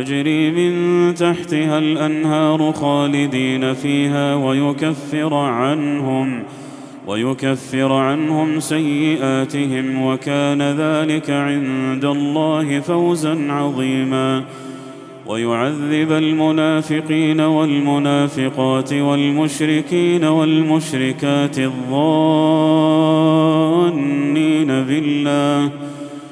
تجري من تحتها الأنهار خالدين فيها ويكفر عنهم ويكفر عنهم سيئاتهم وكان ذلك عند الله فوزا عظيما ويعذب المنافقين والمنافقات والمشركين والمشركات الظانين بالله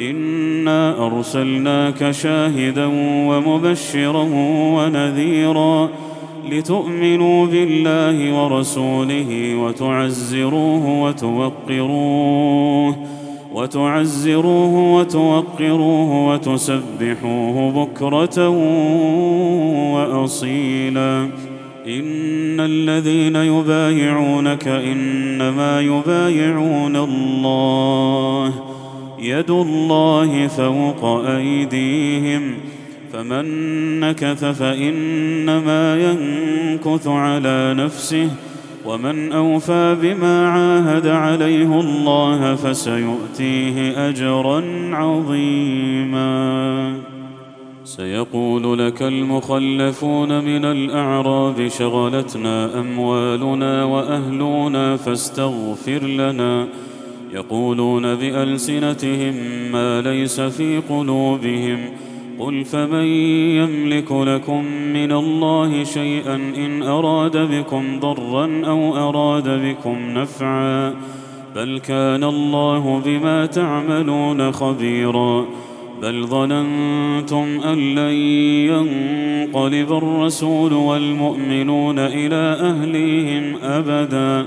انا ارسلناك شاهدا ومبشرا ونذيرا لتؤمنوا بالله ورسوله وتعزروه وتوقروه وتعزروه وتوقروه وتسبحوه بكره واصيلا ان الذين يبايعونك انما يبايعون الله يد الله فوق أيديهم فمن نكث فإنما ينكث على نفسه ومن أوفى بما عاهد عليه الله فسيؤتيه أجرا عظيما. سيقول لك المخلفون من الأعراب شغلتنا أموالنا وأهلنا فاستغفر لنا يقولون بألسنتهم ما ليس في قلوبهم. قل فمن يملك لكم من الله شيئا إن أراد بكم ضرا أو أراد بكم نفعا بل كان الله بما تعملون خبيرا بل ظننتم أن لن ينقلب الرسول والمؤمنون إلى أهليهم أبدا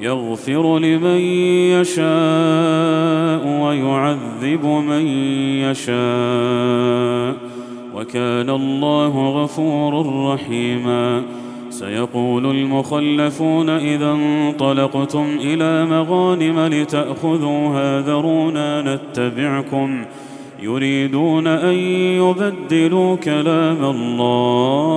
يغفر لمن يشاء ويعذب من يشاء وكان الله غفورا رحيما. سيقول المخلفون إذا انطلقتم إلى مغانم لتاخذوها ذرونا نتبعكم. يريدون أن يبدلوا كلام الله.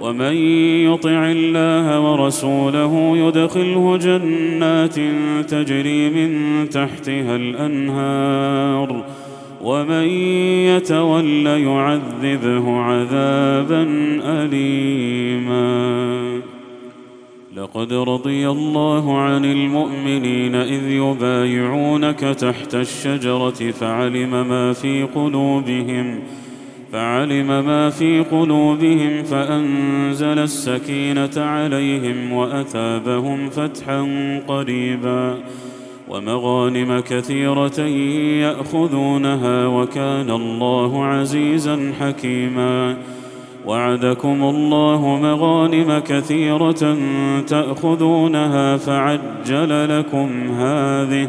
ومن يطع الله ورسوله يدخله جنات تجري من تحتها الأنهار. ومن يتول يعذبه عذابا اليما. لقد رضي الله عن المؤمنين إذ يبايعونك تحت الشجرة فعلم ما في قلوبهم. فعلم ما في قلوبهم فأنزل السكينة عليهم وأثابهم فتحا قريبا ومغانم كثيرة يأخذونها وكان الله عزيزا حكيما وعدكم الله مغانم كثيرة تأخذونها فعجل لكم هذه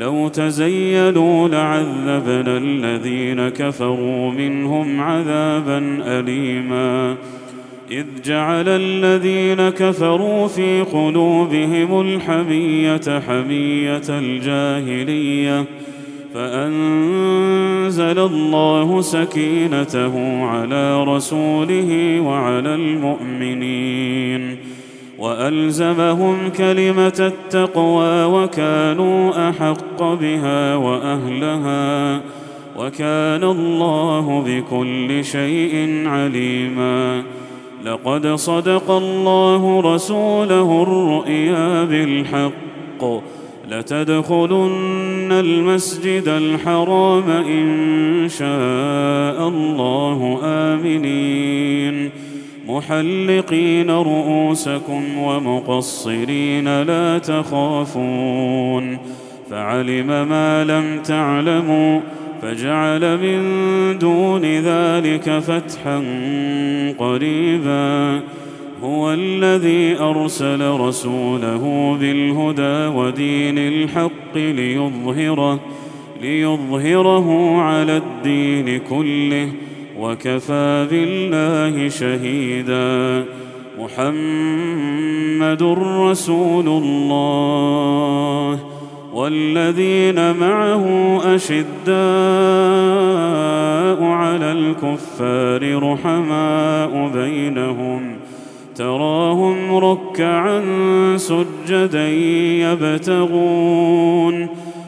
لو تزيلوا لعذبنا الذين كفروا منهم عذابا أليما. إذ جعل الذين كفروا في قلوبهم الحمية حمية الجاهلية فأنزل الله سكينته على رسوله وعلى المؤمنين. وألزمهم كلمة التقوى وكانوا أحق بها وأهلها وكان الله بكل شيء عليما لقد صدق الله رسوله الرؤيا بالحق لتدخلن المسجد الحرام إن شاء الله آمنين محلقين رؤوسكم ومقصرين لا تخافون فعلم ما لم تعلموا فجعل من دون ذلك فتحا قريبا هو الذي ارسل رسوله بالهدى ودين الحق ليظهره ليظهره على الدين كله وكفى بالله شهيدا. محمد رسول الله. والذين معه أشداء على الكفار رحماء بينهم. تراهم ركعا سجدا يبتغون.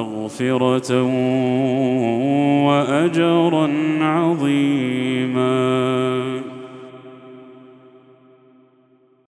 مغفرة وأجرا عظيما.